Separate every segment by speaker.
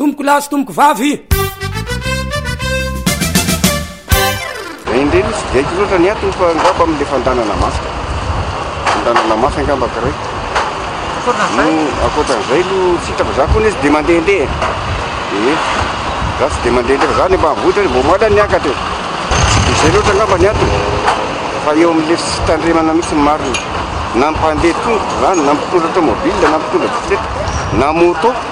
Speaker 1: Tompoko lahy sy tompoko vavy.
Speaker 2: Indreny tsy dia haiko loatra ny antony fa angamba amin'ilay fandanana mafy. Fandanana mafy angamba kiray. Ankoatran'izay aloha tsy hitako za koa izy dia mandehandeha. Ee. Za tsy dia mandehandeha fa za ny ambanivohitra vao maty aho niakatra e. Dia izay loatra angamba ny antony. Fa eo amin'ilay fitandremana mihitsy ny marina. Na ny mpandeha tongotra izany, na
Speaker 3: ny mpitondra tômôbila, na ny mpitondra bisikileta, na môtô.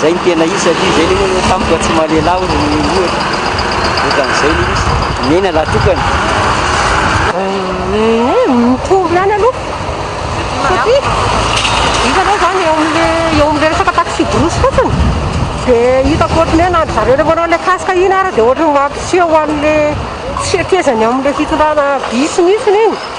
Speaker 3: Zay no tena izy satria zay le hoe tampoka tsy mahalelahy hoy ry Neny ohatra. Ohatran'izay le izy. Neny angaha tokana?
Speaker 4: Mitovy ihany aloha satria izy aloha zany eo amin'le eo amin'le resaka taxi-brousse fotsiny dia hitako ohatran'ny hoe na ry zareo le manao le casque iny ary dia ohatran'ny mampiseho an'le tsy fekezany amin'le fitondrana
Speaker 5: bus mihitsiny iny.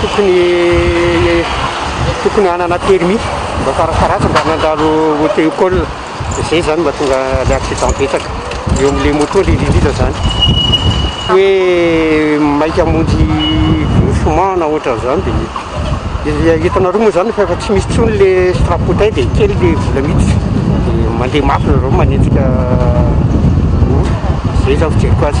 Speaker 5: tokony tokony hanana permis mba farakaratsy mba nandalo auto école zay zany mba tonga le accident betsaka eo amle moto le indrindra zany hoe maika hamonjy doucement na ohatran'zany de izy hitanareo moa zany faefa tsy misy tsony le strapotay de kely le vola miditra de mandeha mafy nareo manenjika olo zay
Speaker 6: zany fijeriko azy